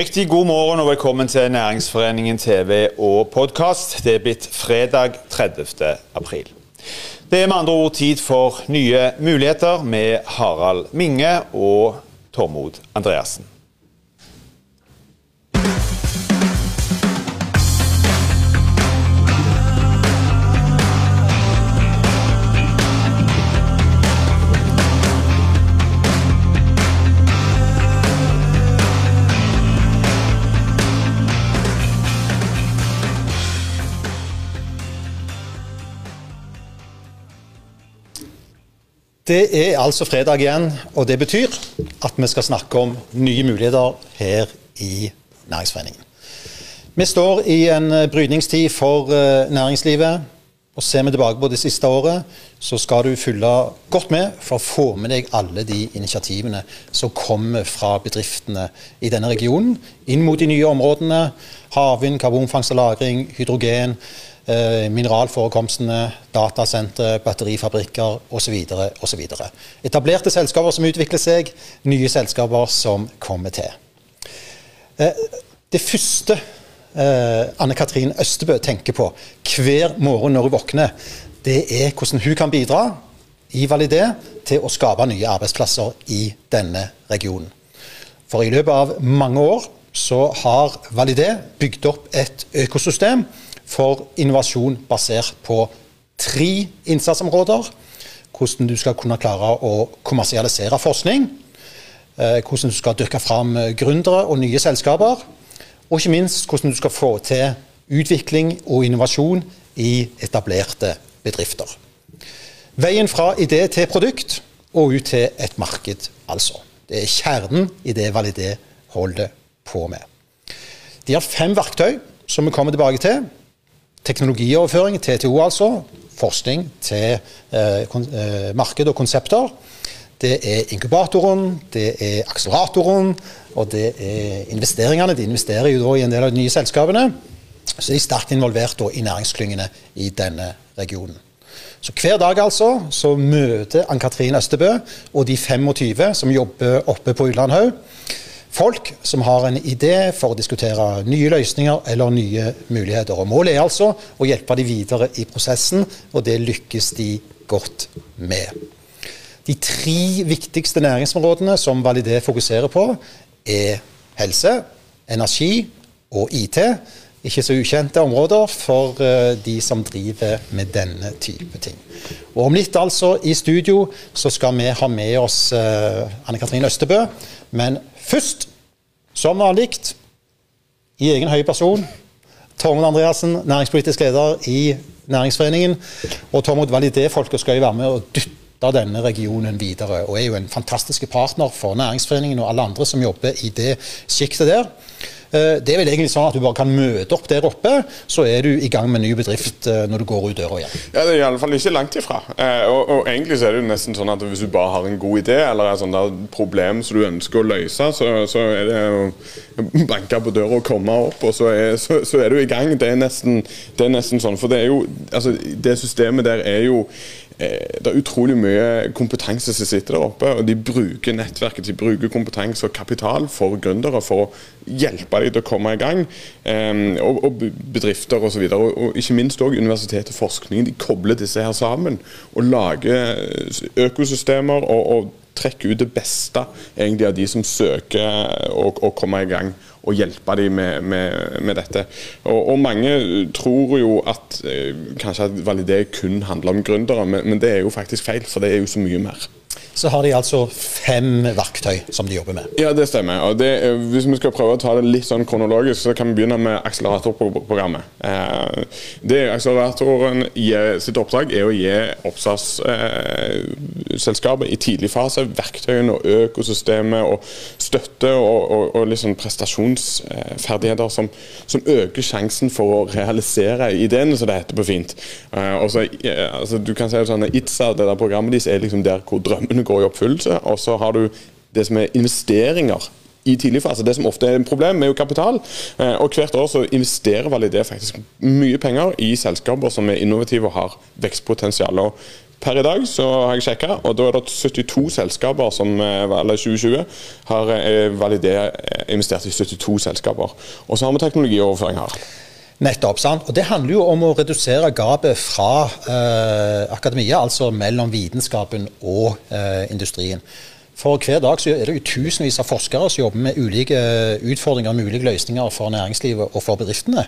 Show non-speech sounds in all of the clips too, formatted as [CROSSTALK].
Riktig god morgen og velkommen til Næringsforeningen TV og podkast. Det er blitt fredag 30. april. Det er med andre ord tid for nye muligheter med Harald Minge og Tormod Andreassen. Det er altså fredag igjen, og det betyr at vi skal snakke om nye muligheter her i Næringsforeningen. Vi står i en brytningstid for eh, næringslivet. Og Ser vi tilbake på det siste året, så skal du følge godt med for å få med deg alle de initiativene som kommer fra bedriftene i denne regionen, inn mot de nye områdene. Havvind, karbonfangst og -lagring, hydrogen, Eh, mineralforekomstene, datasentre, batterifabrikker osv. osv. Etablerte selskaper som utvikler seg, nye selskaper som kommer til. Eh, det første eh, Anne Katrin Østebø tenker på hver morgen når hun våkner, det er hvordan hun kan bidra i Validé til å skape nye arbeidsplasser i denne regionen. For i løpet av mange år så har Validé bygd opp et økosystem for innovasjon basert på tre innsatsområder. Hvordan du skal kunne klare å kommersialisere forskning. Eh, hvordan du skal dyrke fram gründere og nye selskaper. Og ikke minst hvordan du skal få til utvikling og innovasjon i etablerte bedrifter. Veien fra idé til produkt og ut til et marked, altså. Det er kjernen i det Validé holder på med. De har fem verktøy som vi kommer tilbake til teknologioverføring, TTO altså, forskning til eh, eh, marked og konsepter. Det er inkubatoren, det er akseleratoren, og det er investeringene. De investerer jo da i en del av de nye selskapene. Så de er sterkt involvert i næringsklyngene i denne regionen. Så Hver dag altså, så møter Ann-Katrin Østebø og de 25 som jobber oppe på Ullandhaug, folk som har en idé for å diskutere nye løsninger eller nye muligheter. Og Målet er altså å hjelpe de videre i prosessen, og det lykkes de godt med. De tre viktigste næringsområdene som Validé fokuserer på, er helse, energi og IT. Ikke så ukjente områder for uh, de som driver med denne type ting. Og Om litt altså i studio så skal vi ha med oss uh, Anne Katrin Østebø. Men først, som vanlig, i egen høy person, Tormod Andreassen, næringspolitisk leder i Næringsforeningen. Og Tormod Validé-folket skal jo være med og dytte denne regionen videre, og er jo en fantastisk partner for Næringsforeningen og alle andre som jobber i det sjiktet der. Eh, det er vel egentlig sånn at du bare kan møte opp der oppe, så er du i gang med en ny bedrift eh, når du går ut døra igjen. Ja, Det er i alle fall ikke langt ifra. Eh, og, og, egentlig så er det jo nesten sånn at hvis du bare har en god idé eller et sånt problem som du ønsker å løse, så, så er det å banke på døra og komme opp, og så er, så, så er, du i gang. Det er, nesten, det er nesten sånn. For det er jo Altså, det systemet der er jo det er utrolig mye kompetanse som sitter der oppe, og de bruker nettverket, de bruker kompetanse og kapital for gründere for å hjelpe dem til å komme i gang. og, og bedrifter osv. Og, og, og ikke minst òg universitet og forskning. De kobler disse her sammen og lager økosystemer og, og trekker ut det beste egentlig av de som søker å komme i gang og hjelpe dem med, med, med dette. Og, og, mange tror jo at eh, kanskje at validé kun handler om gründere, men, men det er jo faktisk feil, for det er jo så mye mer så har de altså fem verktøy som de jobber med. Ja, det stemmer. Og det, hvis vi skal prøve å ta det litt sånn kronologisk, så kan vi begynne med akseleratorprogrammet. Eh, det Akseleratoren sitt oppdrag er å gi oppstartsselskapet i tidlig fase verktøyene og økosystemet og støtte og, og, og liksom prestasjonsferdigheter som, som, øker sjansen for å realisere ideene, som det heter på fint. Eh, og altså, du kan si sånn Itza, det der programmet deres, er liksom der hvor drømmene drømmene går i oppfyllelse. Og så har du det som er investeringer i tidlig fase. Det som ofte er et problem, er jo kapital. Eh, og hvert år så investerer Validé faktisk mye penger i selskaper som er innovative og har vekstpotensial. Og Per i dag så har jeg sjekka, og da er det 72 selskaper som eller 2020 har Validé investert i 72 selskaper. Og så har vi teknologioverføring her. Nettopp. sant? Og Det handler jo om å redusere gapet fra eh, akademia, altså mellom vitenskapen og eh, industrien. For hver dag så er det jo tusenvis av forskere som jobber med ulike utfordringer og mulige løsninger for næringslivet og for bedriftene.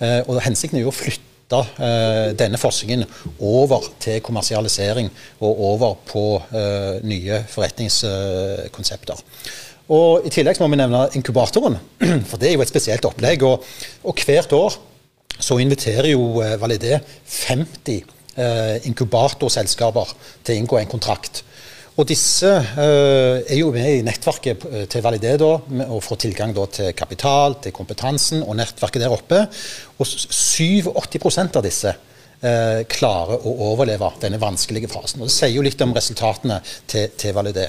Eh, og Hensikten er jo å flytte eh, denne forskningen over til kommersialisering og over på eh, nye forretningskonsepter. Og I tillegg må vi nevne inkubatoren, [CLEARS THROAT] for det er jo et spesielt opplegg. Og, og hvert år så inviterer jo eh, Validé 50 eh, inkubatorselskaper til å inngå en kontrakt. Og disse uh, er jo med i nettverket til Validé da, og får tilgang da, til kapital, til kompetansen og nettverket der oppe. Og 87% av disse eh, klarer å overleve denne vanskelige fasen. Og Det sier jo litt om resultatene til, til Validé.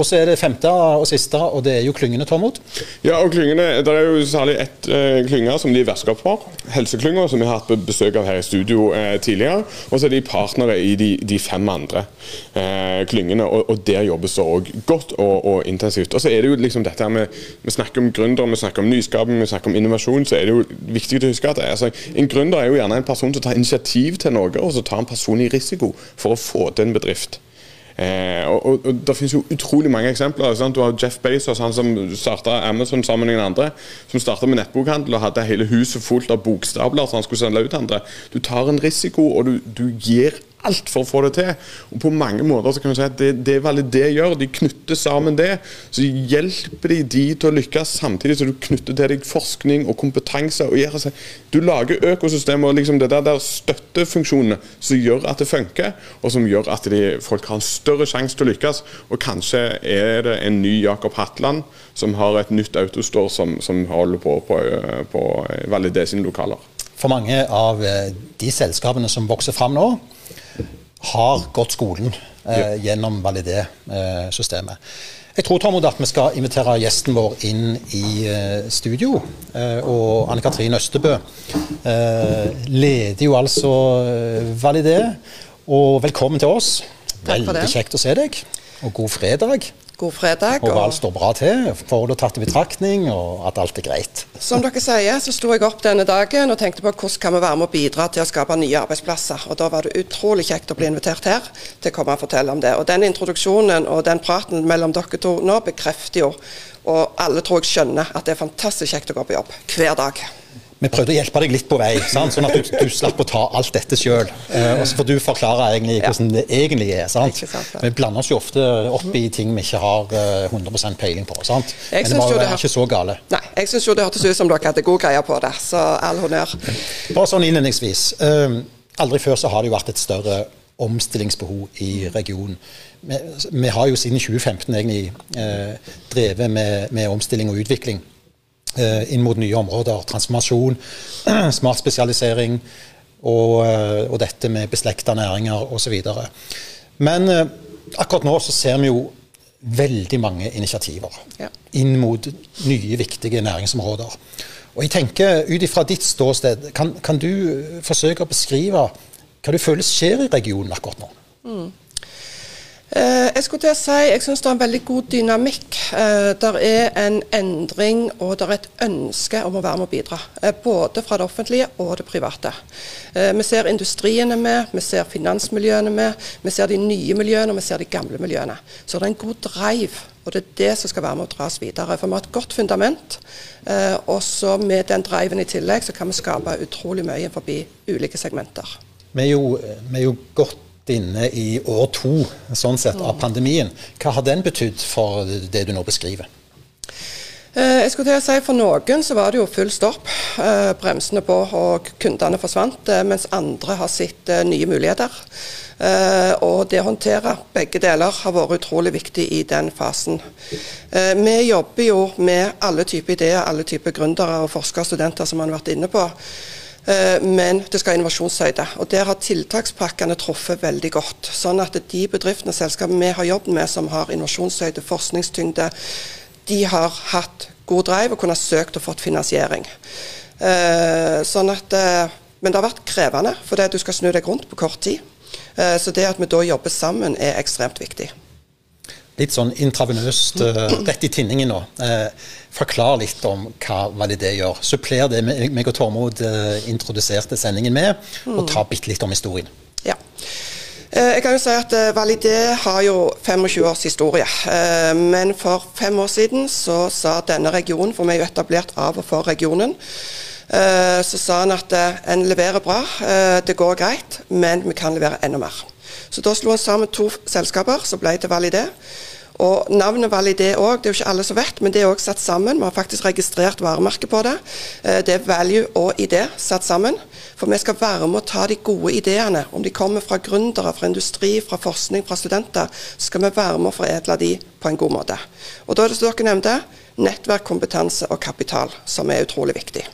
Og så er det femte og siste, og det er jo klyngene, Tormod? Ja, og klyngene, Det er jo særlig ett eh, klynge som de er verskap for. Helseklynga, som vi har hatt besøk av her i studio eh, tidligere. Og så er de partnere i de, de fem andre eh, klyngene, og, og, der jobbes det òg godt og, og, intensivt. Og så er det jo liksom dette her med Vi snakker om gründer, vi snakker om nyskaping, vi snakker om innovasjon. Så er det jo viktig å huske at altså, en gründer er jo gjerne en person som tar initiativ til noe, og så tar en personlig risiko for å få til en bedrift. Eh, og, og, og, Det finnes jo utrolig mange eksempler. Sant? Du har Jeff Bezos, han som starta Amazon sammen med noen andre. Som starta med nettbokhandel og hadde hele huset fullt av bokstabler som han skulle sende ut til andre. Du tar en risiko, og du, du gir alt for å få det til. Og På mange måter så kan vi si at det, det er veldig det gjør. De knytter sammen det. Så hjelper de de til å lykkes, samtidig som du knytter til deg forskning og kompetanse. og gjør, seg. Du lager økosystemer og liksom det der, der støttefunksjonene som gjør at det funker, og som gjør at de, folk har en større sjanse til å lykkes. Og kanskje er det en ny Jakob Hatland som har et nytt autostore som, som holder på på, på, på Validé sine lokaler. For mange av eh, de selskapene som vokser fram nå, har gått skolen eh, gjennom Validé-systemet. Jeg tror Tormod, at vi skal invitere gjesten vår inn i eh, studio. Eh, og Anne Katrin Østebø eh, leder jo altså eh, Validé. Og velkommen til oss. Veldig kjekt å se deg. Og god fredag. God fredag. Og alt står bra til, forholdet tatt i betraktning, og at alt er greit. Som dere sier, så sto jeg opp denne dagen og tenkte på hvordan kan vi være med å bidra til å skape nye arbeidsplasser. Og Da var det utrolig kjekt å bli invitert her til å komme og fortelle om det. Og Den introduksjonen og den praten mellom dere to nå bekrefter jo, og alle tror jeg skjønner, at det er fantastisk kjekt å gå på jobb hver dag vi prøvde å hjelpe deg litt på vei, sant? sånn at du, du slapp å ta alt dette sjøl. Eh, og så får du forklare egentlig hvordan det egentlig er. Sant? sant vi blander oss jo ofte opp i ting vi ikke har uh, eh, 100% peiling på. Sant? Men det var jo ikke så gale. Nei, jeg syns jo det hørtes ut som dere hadde god greie på det, så all honnør. Bare sånn innledningsvis. Uh, aldri før så har det jo vært et større omstillingsbehov i regionen. Vi, vi har jo siden 2015 egentlig uh, drevet med, med omstilling og utvikling. Eh, inn mot nye områder. Transformasjon, [CLEARS THROAT] smart spesialisering og, eh, og dette med beslekta næringer osv. Men eh, akkurat nå så ser vi jo veldig mange initiativer ja. inn mot nye, viktige næringsområder. Og jeg tenker, Ut ifra ditt ståsted, kan, kan, du forsøke å beskrive hva du føler skjer i regionen akkurat nå? Mm. Eh, jeg skulle til å si, jeg syns det er en veldig god dynamikk. Eh, der er en endring og det er et ønske om å være med og bidra. Eh, både fra det offentlige og det private. Vi ser industrien er med, vi ser finansmiljøene med, vi ser de nye miljøene og vi ser de gamle miljøene. Så det er en god drive. Og det er det som skal være med å dras videre. For vi har et godt fundament. og så med den driven i tillegg så kan vi skape utrolig mye forbi ulike segmenter. Vi er jo, vi er jo godt inne i år to sånn sett, av pandemien. Hva har den betydd for det du nå beskriver? Eh, jeg skulle til å si For noen så var det jo full stopp. Eh, bremsene på og kundene forsvant. Eh, mens andre har sett nye muligheter. Og det å håndtere begge deler har vært utrolig viktig i den fasen. Vi jobber jo med alle typer ideer, alle typer gründere og forskere og studenter som man har vært inne på. Eh, men det skal ha innovasjonshøyde. Og Der har tiltakspakkene truffet veldig godt. Sånn at de bedriftene og selskapene vi har jobbet med som har innovasjonshøyde, forskningstyngde, de har hatt god drive og kunnet søkt og fått finansiering. Eh, sånn at, eh, men det har vært krevende, fordi du skal snu deg rundt på kort tid. Så det at vi da jobber sammen er ekstremt viktig. Litt sånn intravenøst uh, rett i tinningen nå. Uh, forklar litt om hva Validé gjør. Suppler det meg og Tormod uh, introduserte sendingen med, mm. og ta bitte litt om historien. Ja. Jeg kan jo si at Validé har jo 25 års historie. Men for fem år siden så sa denne regionen, for vi er jo etablert av og for regionen, så sa han at en leverer bra, det går greit, men vi kan levere enda mer. Så da slo han sammen to selskaper som ble til Validé. Og Navnet Validé òg, det er jo ikke alle som vet, men det er òg satt sammen. Vi har faktisk registrert varemerket på det. Eh, det er value og idé satt sammen. For vi skal være med å ta de gode ideene. Om de kommer fra gründere, fra industri, fra forskning, fra studenter, så skal vi være med å foredle de på en god måte. Og da er det som dere nevnte, nettverk, kompetanse og kapital, som er utrolig viktig.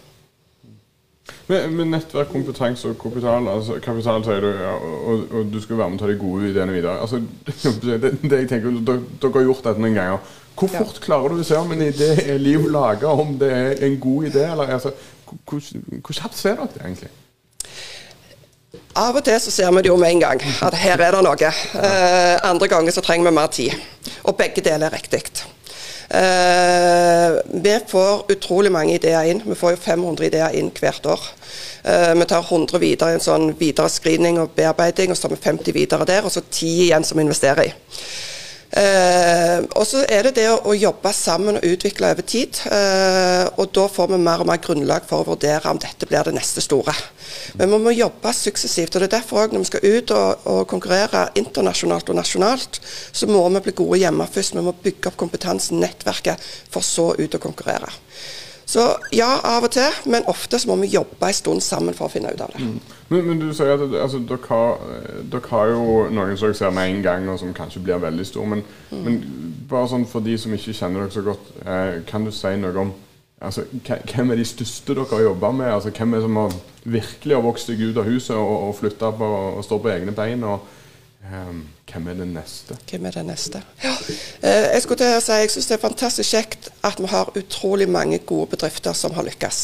Med, men nettverk, kompetanse og kapital, altså kapital sier du, ja, og, og, du skal være med å ta de gode ideene videre. Altså, [LAUGHS] det, det jeg tenker, Dere har gjort dette noen ganger. Hvor fort ja. klarer du å se om en idé er liv laga, om det er en god idé? eller altså, Hvor, hvor kjapt ser dere det egentlig? Av og til så ser vi det jo med en gang, at her er det noe. Eh, andre ganger så trenger vi mer tid. Og begge deler er riktig. Uh, vi får utrolig mange ideer inn. Vi får jo 500 ideer inn hvert år. Uh, vi tar 100 videre i en sånn videre screening og bearbeiding, og så tar vi 50 videre der, og så 10 igjen som vi investerer i. Uh, og så er det det å, å, jobbe sammen og utvikle over tid. Eh, og da får vi mer og mer grunnlag for å vurdere om dette blir det neste store. Men vi må jobbe suksessivt. og det er derfor også, Når vi skal ut og, og, konkurrere internasjonalt og nasjonalt, så må vi bli gode hjemme først. Vi må bygge opp kompetansen, nettverket, for så ut og konkurrere. Så ja, av og til, men ofte så må vi jobbe en stund sammen for å finne ut av det. Mm. Men, men, du sier at altså, dere, har, dere, har, jo noen som dere ser med en gang, og som kanskje blir veldig stor, Men, mm. men, bare sånn for de som ikke kjenner dere så godt, eh, kan du si noe om altså, hvem er de største dere har jobba med? Altså, hvem er det som har virkelig har vokst deg ut av huset og, og flytta på og står på egne bein? og hvem er den neste? Hvem er den neste? Ja. Uh, jeg skulle til å si, jeg syns det er fantastisk kjekt at vi har utrolig mange gode bedrifter som har lykkes.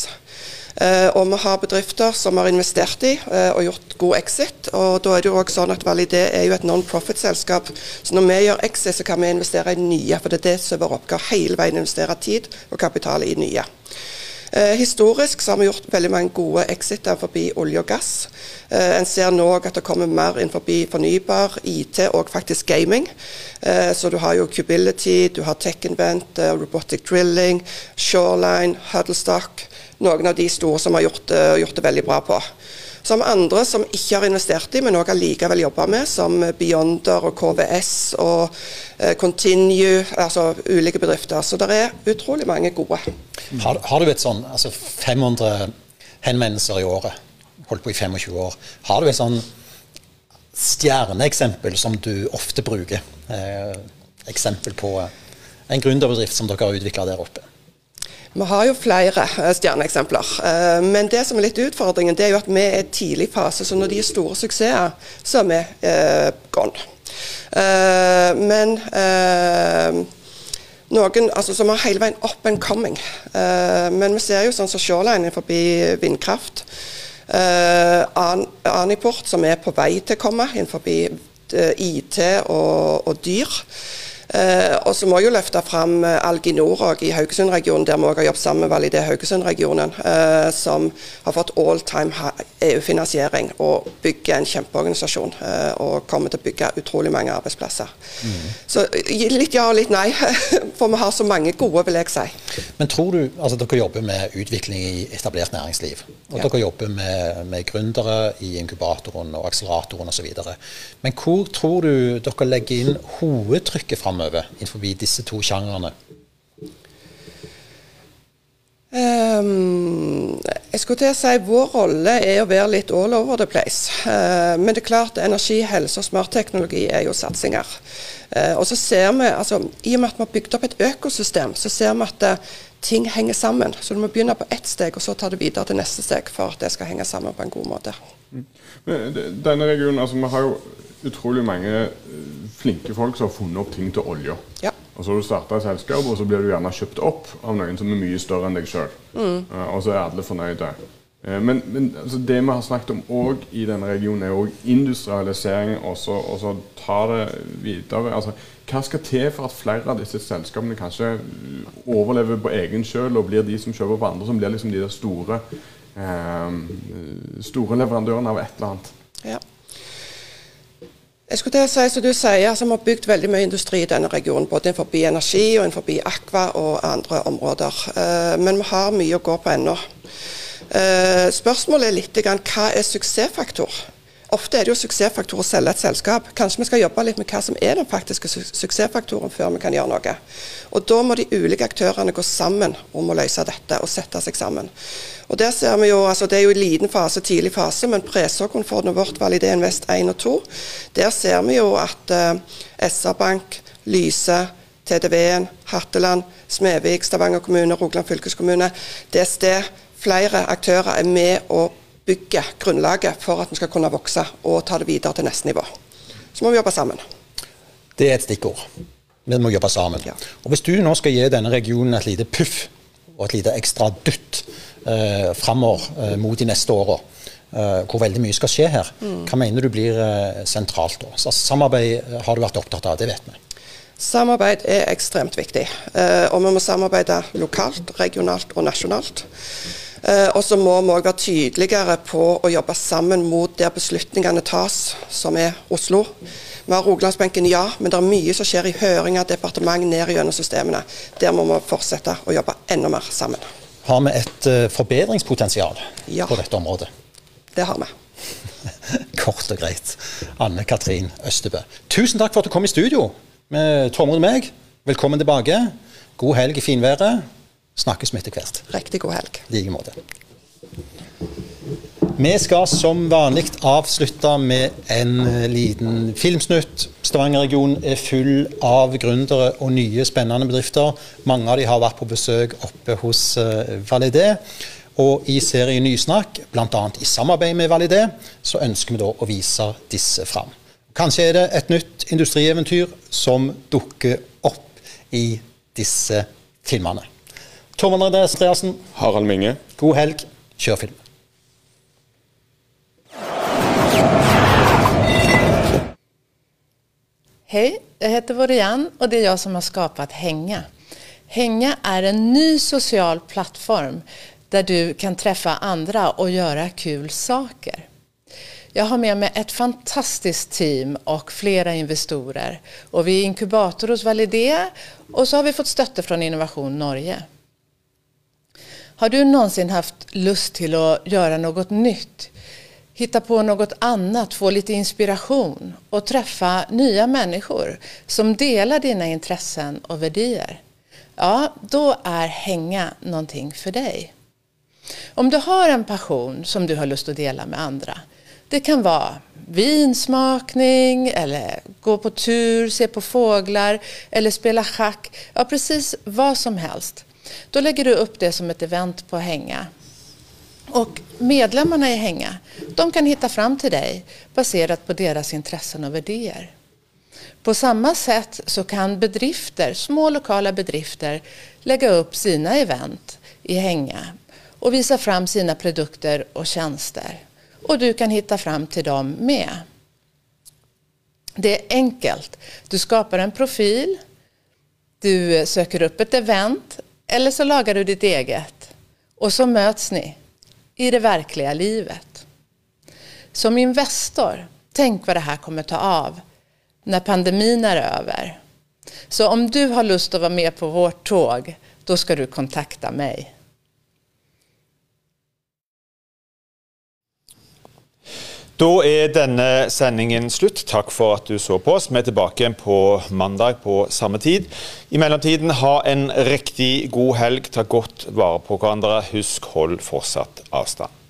Uh, og vi har bedrifter som har investert i uh, og gjort god exit. og da er det jo også sånn at Validé er jo et non-profit-selskap. Så når vi gjør exit, så kan vi investere i nye. For det er det som er vår oppgave. Hele veien investere tid og kapital i nye. Eh, historisk så har vi gjort veldig mange gode exiter forbi olje og gass. Eh, en ser nå at det kommer mer inn forbi fornybar, IT og faktisk gaming. Eh, så du har jo Cubility, du har TechInvent, eh, Robotic Drilling, Shoreline, Huddlestock. Noen av de store som har gjort, eh, gjort det veldig bra på. Som andre som ikke har investert i, men òg allikevel jobber med, som Beyonder og KVS og eh, Continue, altså ulike bedrifter. Så det er utrolig mange gode. Har, har du et sånn altså 500 henvendelser i året, holdt på i 25 år. Har du et sånn stjerneeksempel som du ofte bruker? Eh, eksempel på en gründerbedrift som dere har utvikla der oppe? Vi har jo flere eh, stjerneeksempler. Eh, men det som er litt utfordringen, det er jo at vi er tidlig fase. Så når de er store suksesser, så er vi eh, gone. Eh, men noen altså, som har hele veien up and coming. Men vi ser jo sånn som Shoreline forbi vindkraft. Aniport, som er på vei til å komme innenfor IT og, og dyr. Eh, og så må jeg jo løfte fram Alginor òg i Haugesund-regionen, der vi òg har jobbet sammen med Validé Haugesund-regionen, eh, som har fått all time EU-finansiering og bygger en kjempeorganisasjon. Eh, og kommer til å bygge utrolig mange arbeidsplasser. Mm. Så litt ja og litt nei, [LAUGHS] for vi har så mange gode, vil jeg si. Men tror du, altså Dere jobber med utvikling i etablert næringsliv. Og ja. dere jobber med, med gründere i inkubatoren og akseleratoren osv. Men hvor tror du dere legger inn hovedtrykket framover? Framover innenfor disse to sjangrene? Um, jeg skulle til å si Vår rolle er å være litt all over the place. Uh, men det er klart energi, helse og smartteknologi er jo satsinger. Uh, og så ser vi, altså, I og med at vi har bygd opp et økosystem, så ser vi at uh, ting henger sammen. Så du må begynne på ett steg, og så ta det videre til neste steg for at det skal henge sammen på en god måte. Mm. Denne regionen, altså Vi har jo utrolig mange flinke folk som har funnet opp ting til olja. Ja. Og så har du starta et selskap, og så blir du gjerne kjøpt opp av noen som er mye større enn deg sjøl. Mm. Uh, og så er alle fornøyde. Eh, men, men altså det vi har snakket om òg i denne regionen, er òg industrialisering, og så ta det videre. Altså, hva skal til for at flere av disse selskapene kanskje overlever på egen kjøl og blir de som kjøper på andre, som blir liksom de der store, eh, store leverandørene av et eller annet? Ja. Jeg skulle til å si, som du sier, altså, Vi har bygd veldig mye industri i denne regionen, både innenfor energi og innenfor akva og andre områder. Uh, men vi har mye å gå på ennå. Uh, spørsmålet er litt hva er suksessfaktor? Ofte er det jo suksessfaktor å selge et selskap. Kanskje vi skal jobbe litt med hva som er den faktiske su suksessfaktoren før vi kan gjøre noe. Og Da må de ulike aktørene gå sammen om å løse dette og sette seg sammen. Og der ser vi jo, altså Det er jo i liten fase, tidlig fase, men presåkornfondet vårt Validé Invest 1 og 2, der ser vi jo at uh, SR-Bank, Lyse, TDV-en, Hatteland, Smevik, Stavanger kommune, Rogaland fylkeskommune, DSD, flere aktører er med og bygger grunnlaget for at vi skal kunne vokse og ta det videre til neste nivå. Så må vi jobbe sammen. Det er et stikkord. Vi må jobbe sammen. Ja. Og Hvis du nå skal gi denne regionen et lite puff og et lite ekstra dytt eh, framover eh, mot de neste åra, eh, hvor veldig mye skal skje her, mm. hva mener du blir eh, sentralt da? Så samarbeid eh, har du vært opptatt av, det vet vi. Samarbeid er ekstremt viktig. Eh, og vi må samarbeide lokalt, regionalt og nasjonalt. Eh, og så må vi òg være tydeligere på å jobbe sammen mot der beslutningene tas, som er Oslo. Vi har Rogalandsbenken, ja, men det er mye som skjer i høringer, departement, ned gjennom systemene. Der må vi fortsette å jobbe enda mer sammen. Har vi et uh, forbedringspotensial ja, på dette området? Det har vi. [LAUGHS] Kort og greit. Anne Katrin Østebø. Tusen takk for at du kom i studio med Tormod og meg. Velkommen tilbake. God helg i finværet. Snakkes vi etter hvert. Riktig god helg. I like måte. Vi skal som vanlig avslutte med en liten filmsnutt. Stavanger-regionen er full av gründere og nye, spennende bedrifter. Mange av de har vært på besøk oppe hos uh, Validé. Og i serien Nysnakk, bl.a. i samarbeid med Validé, så ønsker vi da å vise disse fram. Kanskje er det et nytt industrieventyr som dukker opp i disse filmene. Tormod Andreassen. Harald Minge. God helg. Kjør film. Hej, jag heter Vorian och det är jag som har skapat Hänga. Hänga är en ny social plattform där du kan träffa andra och göra kul saker. Jag har med mig ett fantastiskt team och flera investorer. Och vi är inkubator hos Validé och så har vi fått stötte från Innovation Norge. Har du någonsin haft lust till att göra något nytt? Hitta på något annat, få lite inspiration och träffa nya människor som delar dina intressen och värderingar? Ja, då är hänga någonting för dig. Om du har en passion som du har lust att dela med andra. Det kan vara vinsmakning eller gå på tur, se på fåglar eller spela schack. Ja, precis vad som helst. Då lägger du upp det som ett event på Hänga. Och medlemmarna i Hänga, de kan hitta fram till dig baserat på deras intressen och värderingar. På samma sätt så kan bedrifter, små lokala bedrifter, lägga upp sina event i Hänga och visa fram sina produkter och tjänster. Och du kan hitta fram till dem med. Det är enkelt. Du skapar en profil, du söker upp ett event eller så lagar du ditt eget. Och så möts ni i det verkliga livet. Som investor, tänk vad det här kommer ta av när pandemin är över. Så om du har lust att vara med på vårt tåg, då ska du kontakta mig. Da er denne sendingen slutt. Takk for at du så på oss. Vi er tilbake på mandag på samme tid. I mellomtiden, ha en riktig god helg. Ta godt vare på hverandre. Husk, hold fortsatt avstand.